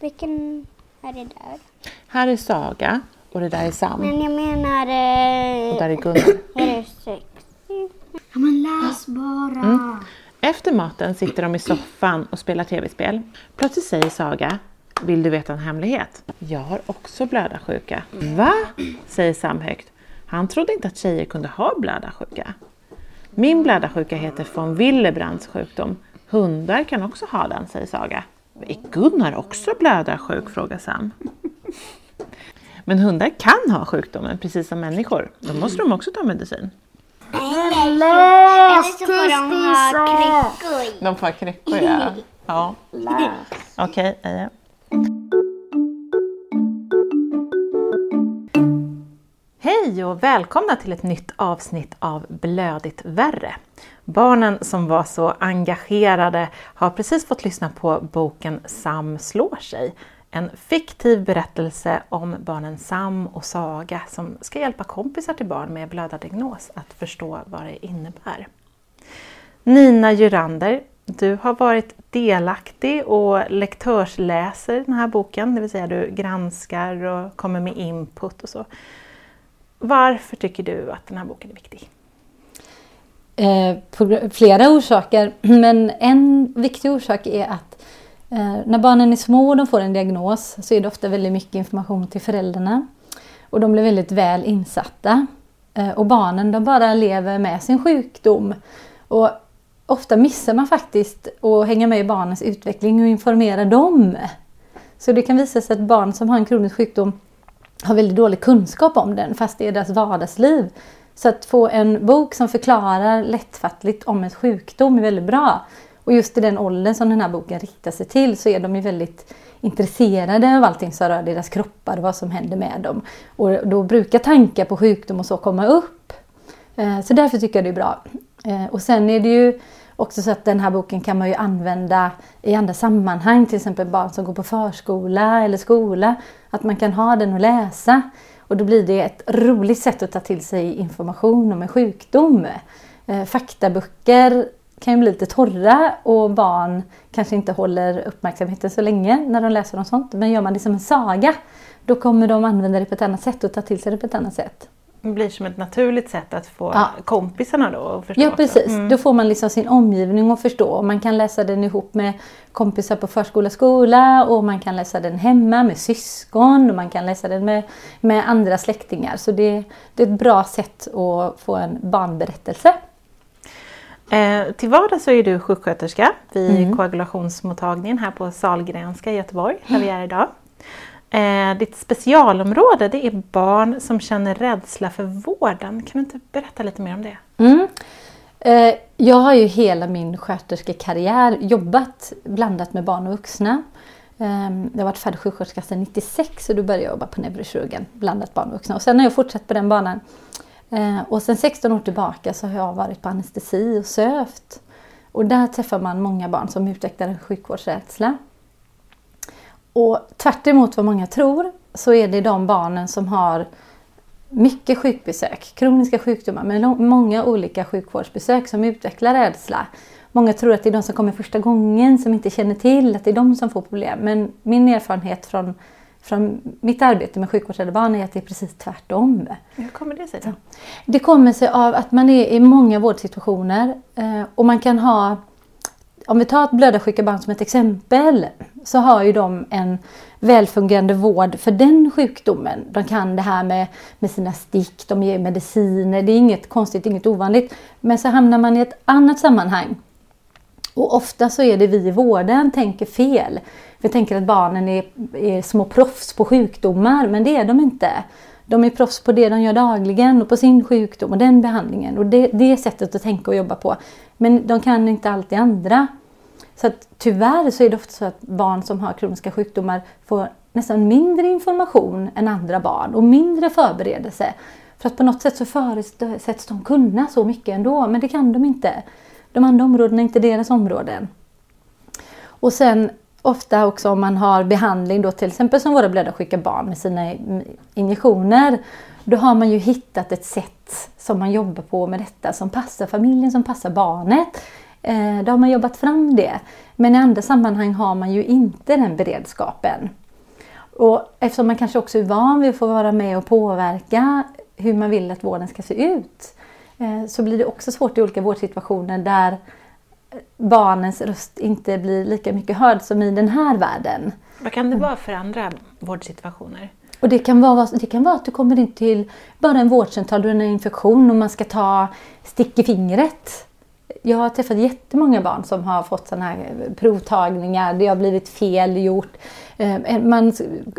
Vilken är det där? Här är Saga och det där är Sam. Men jag menar... Eh, Och där är Gunnar. är det sex? Ja men läs bara. Efter maten sitter de i soffan och spelar tv-spel. Plötsligt säger Saga, vill du veta en hemlighet? Jag har också blödarsjuka. Va? säger Sam högt. Han trodde inte att tjejer kunde ha blödarsjuka. Min blödarsjuka heter von Willebrands sjukdom. Hundar kan också ha den, säger Saga. Är Gunnar också blödarsjuk? frågar Sam. Men hundar kan ha sjukdomen precis som människor. Då måste de också ta medicin. Eller så får de ha kryckor. De får ha kryckor, ja. ja. Okej, ja. Hej och välkomna till ett nytt avsnitt av Blödigt värre. Barnen som var så engagerade har precis fått lyssna på boken Sam slår sig. En fiktiv berättelse om barnen Sam och Saga som ska hjälpa kompisar till barn med blödardiagnos att förstå vad det innebär. Nina Jurander, du har varit delaktig och lektörsläser den här boken, det vill säga du granskar och kommer med input och så. Varför tycker du att den här boken är viktig? Eh, flera orsaker, men en viktig orsak är att eh, när barnen är små och de får en diagnos så är det ofta väldigt mycket information till föräldrarna. Och de blir väldigt väl insatta. Eh, och barnen de bara lever med sin sjukdom. Och ofta missar man faktiskt att hänga med i barnens utveckling och informera dem. Så det kan visa sig att barn som har en kronisk sjukdom har väldigt dålig kunskap om den fast det är deras vardagsliv. Så att få en bok som förklarar lättfattligt om en sjukdom är väldigt bra. Och just i den åldern som den här boken riktar sig till så är de ju väldigt intresserade av allting som rör deras kroppar och vad som händer med dem. Och då brukar tankar på sjukdom och så komma upp. Eh, så därför tycker jag det är bra. Eh, och sen är det ju också så att den här boken kan man ju använda i andra sammanhang, till exempel barn som går på förskola eller skola. Att man kan ha den och läsa. Och då blir det ett roligt sätt att ta till sig information om en sjukdom. Eh, faktaböcker kan ju bli lite torra och barn kanske inte håller uppmärksamheten så länge när de läser om sånt. Men gör man det som en saga, då kommer de använda det på ett annat sätt och ta till sig det på ett annat sätt. Blir som ett naturligt sätt att få Ja. kompisarna då att förstå Ja precis, Mm. då får man liksom sin omgivning att förstå. Och Man kan läsa den ihop med kompisar på förskola skola och man kan läsa den hemma med syskon och man kan läsa den med, med andra släktingar. Så det, det är ett bra sätt att få en barnberättelse. Eh, till vardags så är du sjuksköterska vid Mm. koagulationsmottagningen här på Salgrenska i Göteborg, där vi är idag. Eh, ditt specialområde det är barn som känner rädsla för vården. Kan du inte berätta lite mer om det? Mm. Eh, Jag har ju hela min sköterskekarriär jobbat blandat med barn och vuxna. Eh, Jag har varit färdig sjuksköterska sedan 96 och då började jag jobba på neurokirurgen, blandat barn och vuxna. Och sen har jag fortsatt på den banan. Eh, och sen 16 år tillbaka så har jag varit på anestesi och sövt. Och där träffar man många barn som utvecklar en sjukvårdsrädsla. Och tvärt vad många tror så är det de barnen som har mycket sjukbesök, kroniska sjukdomar lång- många olika sjukvårdsbesök som utvecklar rädsla. Många tror att det är de som kommer första gången som inte känner till att det är de som får problem. Men min erfarenhet från, från mitt arbete med sjukvårdsrädda barn är att det är precis tvärtom. Hur kommer det sig då? Det kommer sig av att man är i många vårdsituationer eh, och man kan ha om vi tar ett blödarsjuka barn som ett exempel så har ju de en välfungerande vård för den sjukdomen. De kan det här med, med sina stick, de ger mediciner, det är inget konstigt, inget ovanligt. Men så hamnar man i ett annat sammanhang. Och ofta så är det vi i vården tänker fel. Vi tänker att barnen är, är små proffs på sjukdomar, men det är de inte. De är proffs på det de gör dagligen och på sin sjukdom och den behandlingen. Och det, det sättet att tänka och jobba på. Men de kan inte alltid andra. Så att tyvärr så är det ofta så att barn som har kroniska sjukdomar får nästan mindre information än andra barn och mindre förberedelse. För att på något sätt så förutsätts de kunna så mycket ändå, men det kan de inte. De andra områdena är inte deras områden. Och sen ofta också om man har behandling då till exempel som våra blödarsjuka barn med sina injektioner Då har man ju hittat ett sätt som man jobbar på med detta som passar familjen, som passar barnet. Eh, då har man jobbat fram det. Men i andra sammanhang har man ju inte den beredskapen. Och eftersom man kanske också är van vid att få vara med och påverka hur man vill att vården ska se ut eh, så blir det också svårt i olika vårdsituationer där barnens röst inte blir lika mycket hörd som i den här världen. Vad kan det vara för andra vårdsituationer? Och det kan, vara, det kan vara att du kommer in till bara en vårdcentral, du har en infektion och man ska ta stick i fingret. Jag har träffat jättemånga barn som har fått sådana här provtagningar, det har blivit fel gjort. Eh, man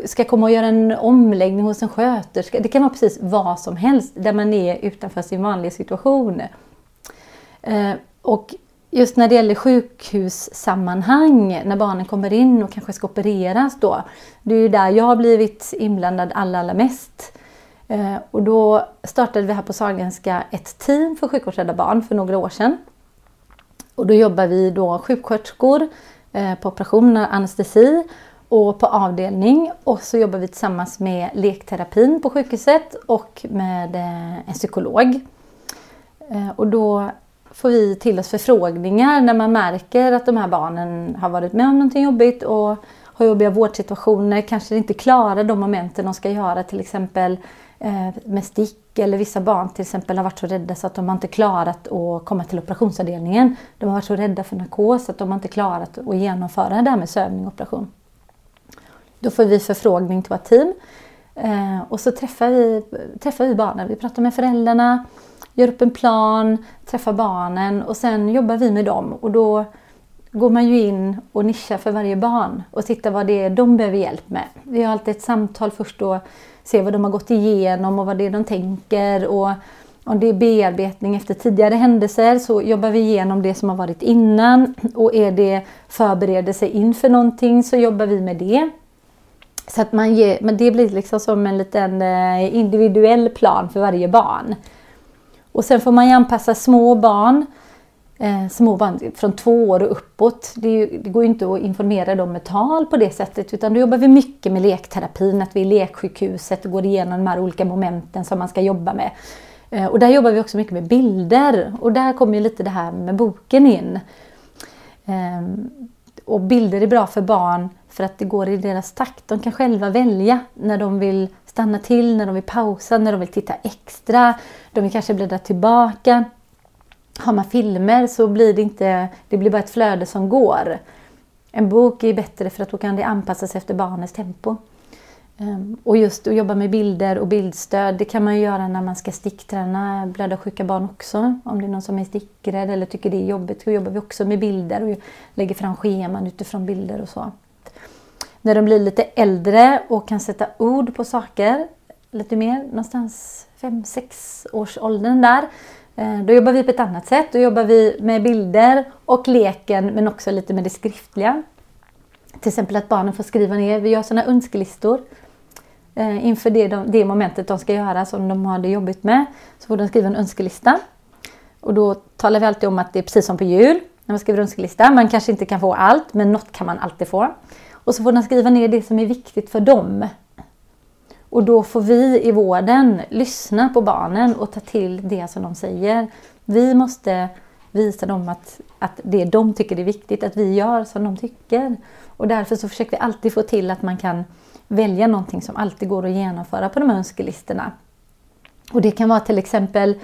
ska komma och göra en omläggning hos en sköterska. Det kan vara precis vad som helst där man är utanför sin vanliga situation. Eh, och just när det gäller sjukhussammanhang, när barnen kommer in och kanske ska opereras då. Det är ju där jag har blivit inblandad allra, allra mest. Eh, och då startade vi här på Sahlgrenska ett team för sjukvårdsrädda barn för några år sedan. Och då jobbar vi då sjuksköterskor eh, på operationer, anestesi och på avdelning. Och så jobbar vi tillsammans med lekterapin på sjukhuset och med eh, en psykolog. Och då får vi till oss förfrågningar när man märker att de här barnen har varit med om någonting jobbigt och har jobbiga vårdsituationer, kanske inte klarar de momenten de ska göra till exempel eh, med stick eller vissa barn till exempel har varit så rädda så att de har inte klarat att komma till operationsavdelningen. De har varit så rädda för narkos att de har inte klarat att genomföra det här med sövning och operation. Då får vi förfrågning till vårt team eh, och så träffar vi, träffar vi barnen. Vi pratar med föräldrarna, gör upp en plan, träffar barnen och sen jobbar vi med dem. Och då går man ju in och nischar för varje barn och tittar vad det är de behöver hjälp med. Vi har alltid ett samtal först och ser vad de har gått igenom och vad det är de tänker. Och om det är bearbetning efter tidigare händelser så jobbar vi igenom det som har varit innan. Och är det förberedelse inför någonting så jobbar vi med det. Så att man ger, men det blir liksom som en liten eh, individuell plan för varje barn. Och sen får man ju anpassa små barn, eh, små barn från två år och uppåt. Det, ju, det, går ju inte att informera dem med tal på det sättet utan då jobbar vi mycket med lekterapin, att vi är leksjukhuset och går igenom de här olika momenten som man ska jobba med. Eh, och där jobbar vi också mycket med bilder och där kommer ju lite det här med boken in. Eh, och bilder är bra för barn för att det går i deras takt. De kan själva välja när de vill stanna till, när de vill pausa, när de vill titta extra. De vill kanske bläddra tillbaka. Har man filmer så blir det inte, det blir bara ett flöde som går. En bok är bättre för att då kan det anpassas efter barnets tempo. Ehm, och just att jobba med bilder och bildstöd, det kan man ju göra när man ska stickträna blödarsjuka barn också. Om det är någon som är stickrädd eller tycker det är jobbigt, så jobbar vi också med bilder och lägger fram scheman utifrån bilder och så. När de blir lite äldre och kan sätta ord på saker, lite mer, någonstans 5-6 års åldern där. Eh, då jobbar vi på ett annat sätt. Då jobbar vi med bilder och leken men också lite med det skriftliga. Till exempel att barnen får skriva ner, vi gör sådana önskelistor eh, inför det, det momentet de ska göra som de har det jobbigt med. Så får de skriva en önskelista. Och då talar vi alltid om att det är precis som på jul när man skriver önskelista. Man kanske inte kan få allt men något kan man alltid få. Och så får de skriva ner det som är viktigt för dem. Och då får vi i vården lyssna på barnen och ta till det som de säger. Vi måste visa dem att, att det de tycker är viktigt, att vi gör som de tycker. Och därför så försöker vi alltid få till att man kan välja någonting som alltid går att genomföra på de här önskelistorna. Och det kan vara till exempel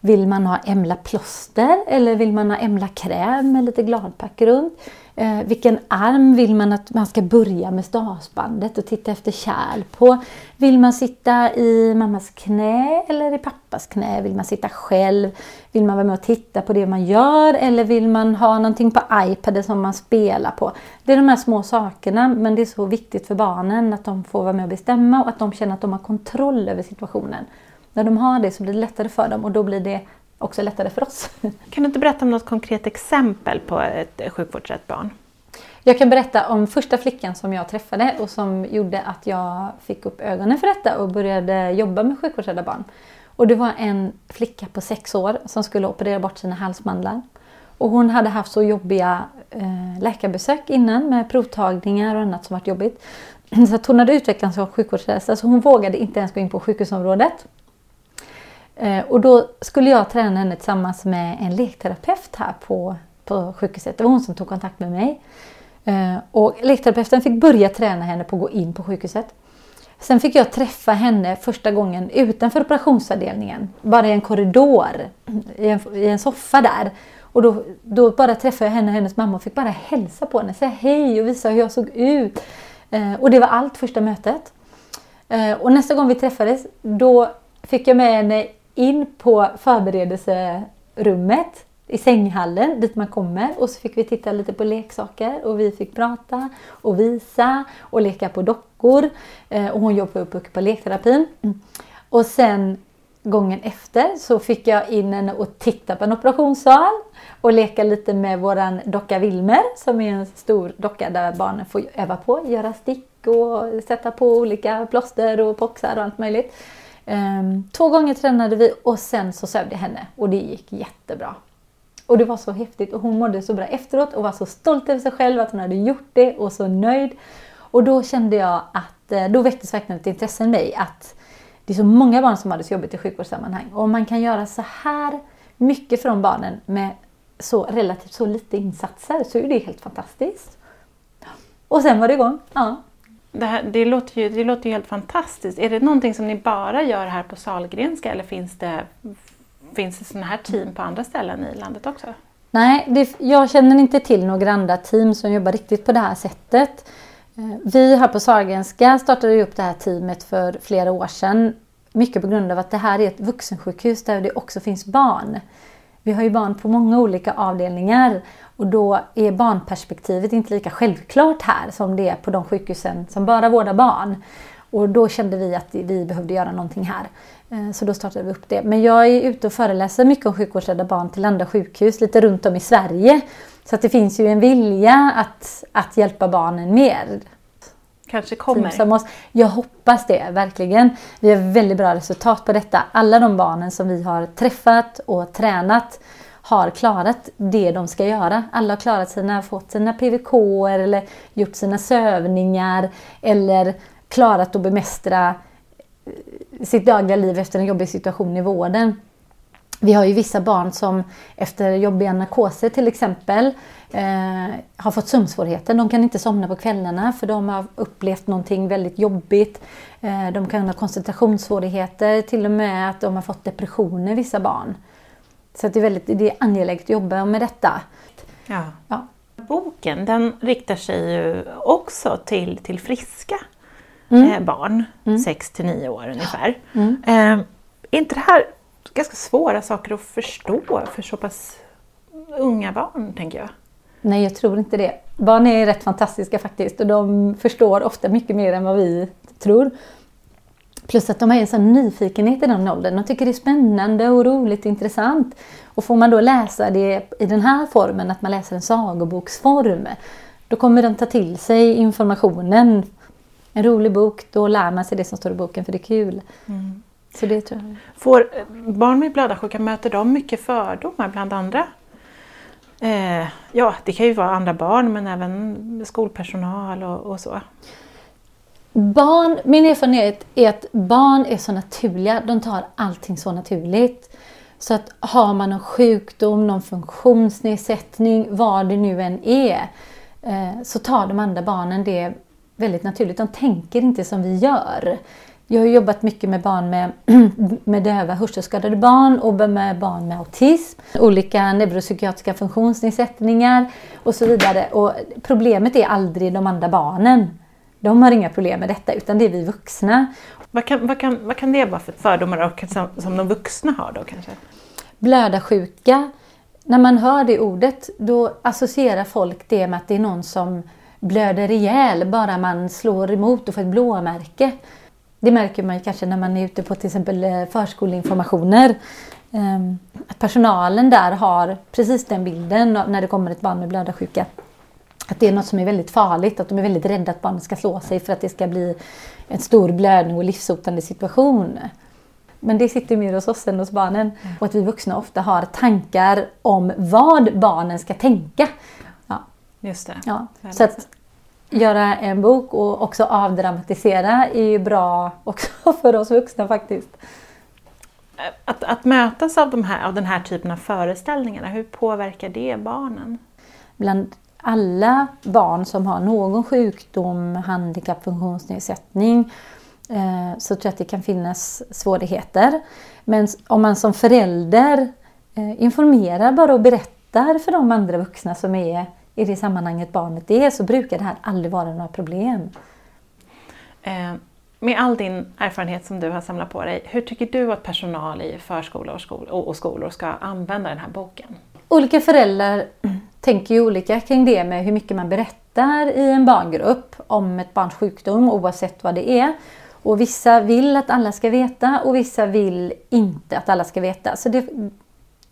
vill man ha Emla plåster eller vill man ha Emla kräm med lite gladpack runt? Eh, vilken arm vill man att man ska börja med stasbandet och titta efter kärl på? Vill man sitta i mammas knä eller i pappas knä? Vill man sitta själv? Vill man vara med och titta på det man gör eller vill man ha någonting på iPaden som man spelar på? Det är de här små sakerna men det är så viktigt för barnen att de får vara med och bestämma och att de känner att de har kontroll över situationen. När de har det så blir det lättare för dem och då blir det också lättare för oss. Kan du inte berätta om något konkret exempel på ett sjukvårdsrätt barn? Jag kan berätta om första flickan som jag träffade och som gjorde att jag fick upp ögonen för detta och började jobba med sjukvårdsrädda barn. Och det var en flicka på sex år som skulle operera bort sina halsmandlar. Och hon hade haft så jobbiga eh, läkarbesök innan med provtagningar och annat som varit jobbigt. Så hon hade utvecklats som sjukvårdsrädsla så hon vågade inte ens gå in på sjukhusområdet. Eh, och då skulle jag träna henne tillsammans med en lekterapeut här på, på sjukhuset. Det var hon som tog kontakt med mig. Eh, och lekterapeuten fick börja träna henne på att gå in på sjukhuset. Sen fick jag träffa henne första gången utanför operationsavdelningen. Bara i en korridor, i en, i en soffa där. Och då, då bara träffade jag henne och hennes mamma och fick bara hälsa på henne, säga hej och visa hur jag såg ut. Eh, och det var allt första mötet. Och nästa gång vi träffades, då fick jag med henne in på förberedelserummet i sänghallen dit man kommer och så fick vi titta lite på leksaker och vi fick prata och visa och leka på dockor. Eh, och hon jobbar uppe på lekterapin. Och sen gången efter så fick jag in henne och titta på en operationssal och leka lite med våran docka Wilmer som är en stor docka där barnen får öva på, göra stick och sätta på olika plåster och poxar och allt möjligt. Um, två gånger tränade vi och sen så sövde jag henne och det gick jättebra. Och det var så häftigt och hon mådde så bra efteråt och var så stolt över sig själv att hon hade gjort det och så nöjd. Och då kände jag att, eh, då väcktes verkligen ett intresse i mig att det är så många barn som har det så jobbigt i sjukvårdssammanhang och om man kan göra så här mycket för de barnen med så relativt så lite insatser så är det helt fantastiskt. Och sen var det igång. Ja. Det, här, det, låter ju, det låter ju helt fantastiskt. Är det någonting som ni bara gör här på Salgrenska eller finns det, finns det sådana här team på andra ställen i landet också? Nej, det, jag känner inte till några andra team som jobbar riktigt på det här sättet. Eh, vi här på Sahlgrenska startade upp det här teamet för flera år sedan. Mycket på grund av att det här är ett vuxensjukhus där det också finns barn. Vi har ju barn på många olika avdelningar och då är barnperspektivet inte lika självklart här som det är på de sjukhusen som bara vårdar barn. Och då kände vi att vi behövde göra någonting här. Eh, så då startade vi upp det. Men jag är ute och föreläser mycket om sjukvårdsrädda barn till andra sjukhus lite runt om i Sverige. Så att det finns ju en vilja att, att hjälpa barnen mer. Kanske kommer. Oss. Jag hoppas det, verkligen. Vi har väldigt bra resultat på detta. Alla de barnen som vi har träffat och tränat har klarat det de ska göra. Alla har klarat sina, fått sina PVK eller gjort sina sövningar eller klarat att bemästra eh, sitt dagliga liv efter en jobbig situation i vården. Vi har ju vissa barn som efter jobbiga narkoser till exempel eh, har fått sömnsvårigheter. De kan inte somna på kvällarna för de har upplevt någonting väldigt jobbigt. Eh, de kan ha koncentrationssvårigheter, till och med att de har fått depressioner, vissa barn. Så det är, väldigt, det är angeläget att jobba med detta. Ja. ja. Boken den riktar sig ju också till, till friska mm. eh, barn, mm. 6 till 9 år ungefär. Mm. Eh, är inte det här ganska svåra saker att förstå för så pass unga barn, tänker jag? Nej, jag tror inte det. Barn är rätt fantastiska faktiskt och de förstår ofta mycket mer än vad vi tror. Plus att de har en sån nyfikenhet i den åldern. De tycker det är spännande och roligt och intressant. Och får man då läsa det i den här formen, att man läser en sagoboksform, då kommer de ta till sig informationen. En rolig bok, då lär man sig det som står i boken för det är kul. Mm. Så det tror jag. Får barn med blödarsjuka, möter de mycket fördomar bland andra? Eh, ja, det kan ju vara andra barn men även skolpersonal och, och så. Barn, min erfarenhet är att barn är så naturliga, de tar allting så naturligt. Så att har man någon sjukdom, någon funktionsnedsättning, vad det nu än är, eh, så tar de andra barnen det väldigt naturligt. De tänker inte som vi gör. Jag har jobbat mycket med barn med, med döva hörselskadade barn och med barn med autism, olika neuropsykiatriska funktionsnedsättningar och så vidare. Och problemet är aldrig de andra barnen. De har inga problem med detta utan det är vi vuxna. Vad kan, vad kan, vad kan det vara för fördomar som, som de vuxna har då kanske? Blödarsjuka, när man hör det ordet då associerar folk det med att det är någon som blöder ihjäl bara man slår emot och får ett blåmärke. Det märker man kanske när man är ute på till exempel eh, förskoleinformationer. Ehm, att personalen där har precis den bilden när det kommer ett barn med blödarsjuka att det är något som är väldigt farligt, att de är väldigt rädda att barnet ska slå sig för att det ska bli en stor blödning och livshotande situation. Men det sitter mer hos oss än hos barnen. Mm. Och att vi vuxna ofta har tankar om vad barnen ska tänka. Ja. Just det. Ja. Så att göra en bok och också avdramatisera är ju bra också för oss vuxna faktiskt. Att, att mötas av, de här, av den här typen av föreställningar, hur påverkar det barnen? Bland alla barn som har någon sjukdom, handikapp, funktionsnedsättning eh, så tror jag att det kan finnas svårigheter. Men om man som förälder eh, informerar bara och berättar för de andra vuxna som är i det sammanhanget barnet är så brukar det här aldrig vara några problem. Eh, med all din erfarenhet som du har samlat på dig, hur tycker du att personal i förskolor och, skol och skolor ska använda den här boken? Olika föräldrar tänker ju olika kring det med hur mycket man berättar i en barngrupp om ett barns sjukdom oavsett vad det är. Och vissa vill att alla ska veta och vissa vill inte att alla ska veta. Så det,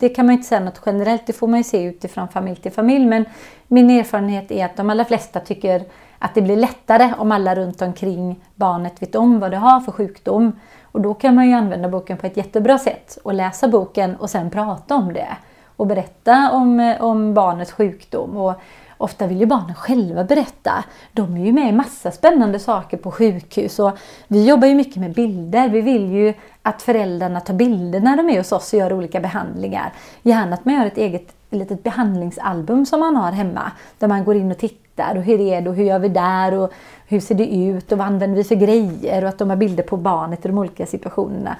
det kan man inte säga något generellt, det får man ju se utifrån familj till familj. Men min erfarenhet är att de allra flesta tycker att det blir lättare om alla runt omkring barnet vet om vad det har för sjukdom. Och då kan man ju använda boken på ett jättebra sätt och läsa boken och sen prata om det. Och berätta om, eh, om barnets sjukdom. Och ofta vill ju barnen själva berätta. De är ju med i massa spännande saker på sjukhus. Och vi jobbar ju mycket med bilder. Vi vill ju att föräldrarna tar bilder när de är hos oss och gör olika behandlingar. Gärna att man gör ett eget litet behandlingsalbum som man har hemma. Där man går in och tittar och hur är det och hur gör vi där och hur ser det ut och vad använder vi för grejer och att de har bilder på barnet i de olika situationerna.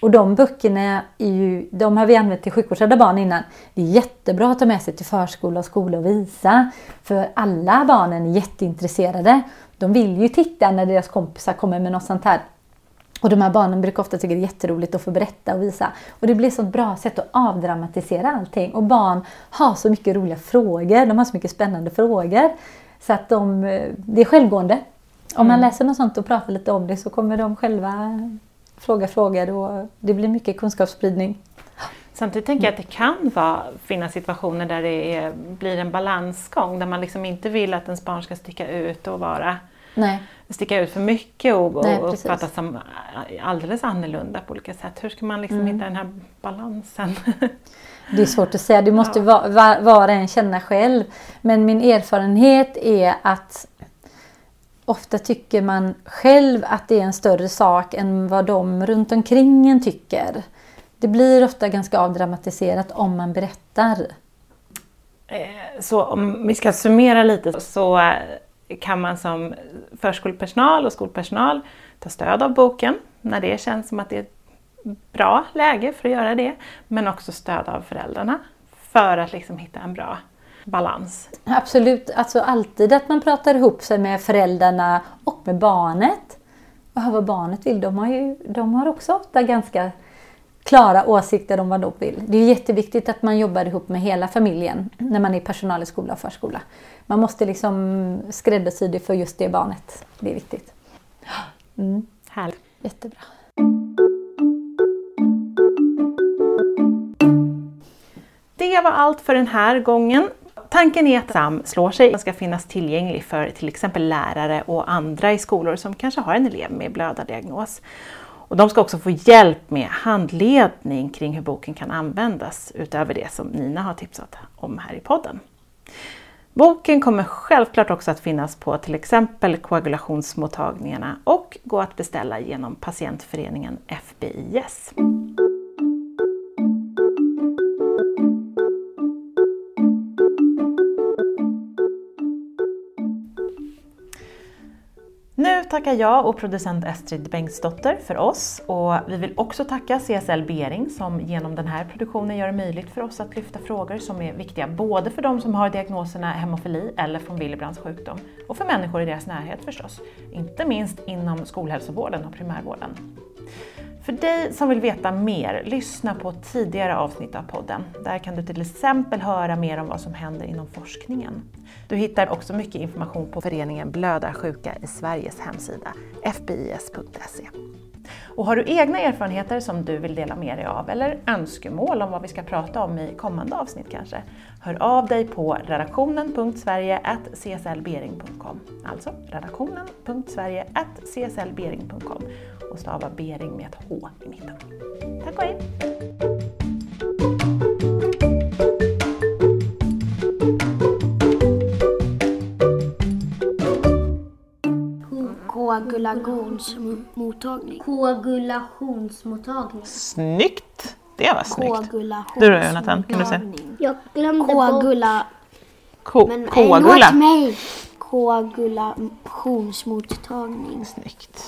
Och de böckerna är ju, de har vi använt till sjukvårdsrädda barn innan. Det är jättebra att ta med sig till förskola och skola och visa. För alla barnen är jätteintresserade. De vill ju titta när deras kompisar kommer med något sånt här. Och de här barnen brukar ofta tycka det är jätteroligt att få berätta och visa. Och det blir så ett bra sätt att avdramatisera allting. Och barn har så mycket roliga frågor. De har så mycket spännande frågor. Så att de, det är självgående. Om man läser något sånt och pratar lite om det så kommer de själva fråga frågor och det blir mycket kunskapsspridning. Samtidigt tänker jag att det kan vara, finnas situationer där det är, blir en balansgång där man liksom inte vill att ens barn ska sticka ut och vara Nej. Sticka ut för mycket och, och uppfattas som alldeles annorlunda på olika sätt. Hur ska man liksom Mm. hitta den här balansen? Det är svårt att säga, det måste Ja. var, var, var en känna själv. Men min erfarenhet är att ofta tycker man själv att det är en större sak än vad de runt omkring en tycker. Det blir ofta ganska avdramatiserat om man berättar. Eh, Så om vi ska summera lite så eh, kan man som förskolepersonal och skolpersonal ta stöd av boken när det känns som att det är ett bra läge för att göra det. Men också stöd av föräldrarna för att liksom hitta en bra balans. Absolut, alltså alltid att man pratar ihop sig med föräldrarna och med barnet. Och hör vad barnet vill. De har, ju, de har också ofta ganska klara åsikter om vad de vill. Det är jätteviktigt att man jobbar ihop med hela familjen när man är personal i skola och förskola. Man måste liksom skräddarsy det för just det barnet. Det är viktigt. Mm, Härligt. jättebra. Det var allt för den här gången. Tanken är att SAM slår sig Den ska finnas tillgänglig för till exempel lärare och andra i skolor som kanske har en elev med blödardiagnos. Och de ska också få hjälp med handledning kring hur boken kan användas utöver det som Nina har tipsat om här i podden. Boken kommer självklart också att finnas på till exempel koagulationsmottagningarna och gå att beställa genom patientföreningen FBIS. Tackar jag och producent Estrid Bengtsdotter för oss och vi vill också tacka CSL Bering som genom den här produktionen gör det möjligt för oss att lyfta frågor som är viktiga både för de som har diagnoserna hemofili eller från Willebrands sjukdom och för människor i deras närhet förstås, inte minst inom skolhälsovården och primärvården. För dig som vill veta mer, lyssna på tidigare avsnitt av podden. Där kan du till exempel höra mer om vad som händer inom forskningen. Du hittar också mycket information på föreningen Blödarsjuka i Sveriges hemsida, fbis.se. Och har du egna erfarenheter som du vill dela med dig av eller önskemål om vad vi ska prata om i kommande avsnitt kanske? Hör av dig på redaktionen.sverige.cslbering.com Alltså redaktionen.sverige.cslbering.com och stava Bering med ett H i mitten. Tack och hej! Koagulationsmottagning. Koagulationsmottagning. Snyggt! Det var snyggt. Du då Jonathan, kan du säga? Jag glömde. Koagula... Ko- Men koagula. låt mig! Koagulationsmottagning. Snyggt.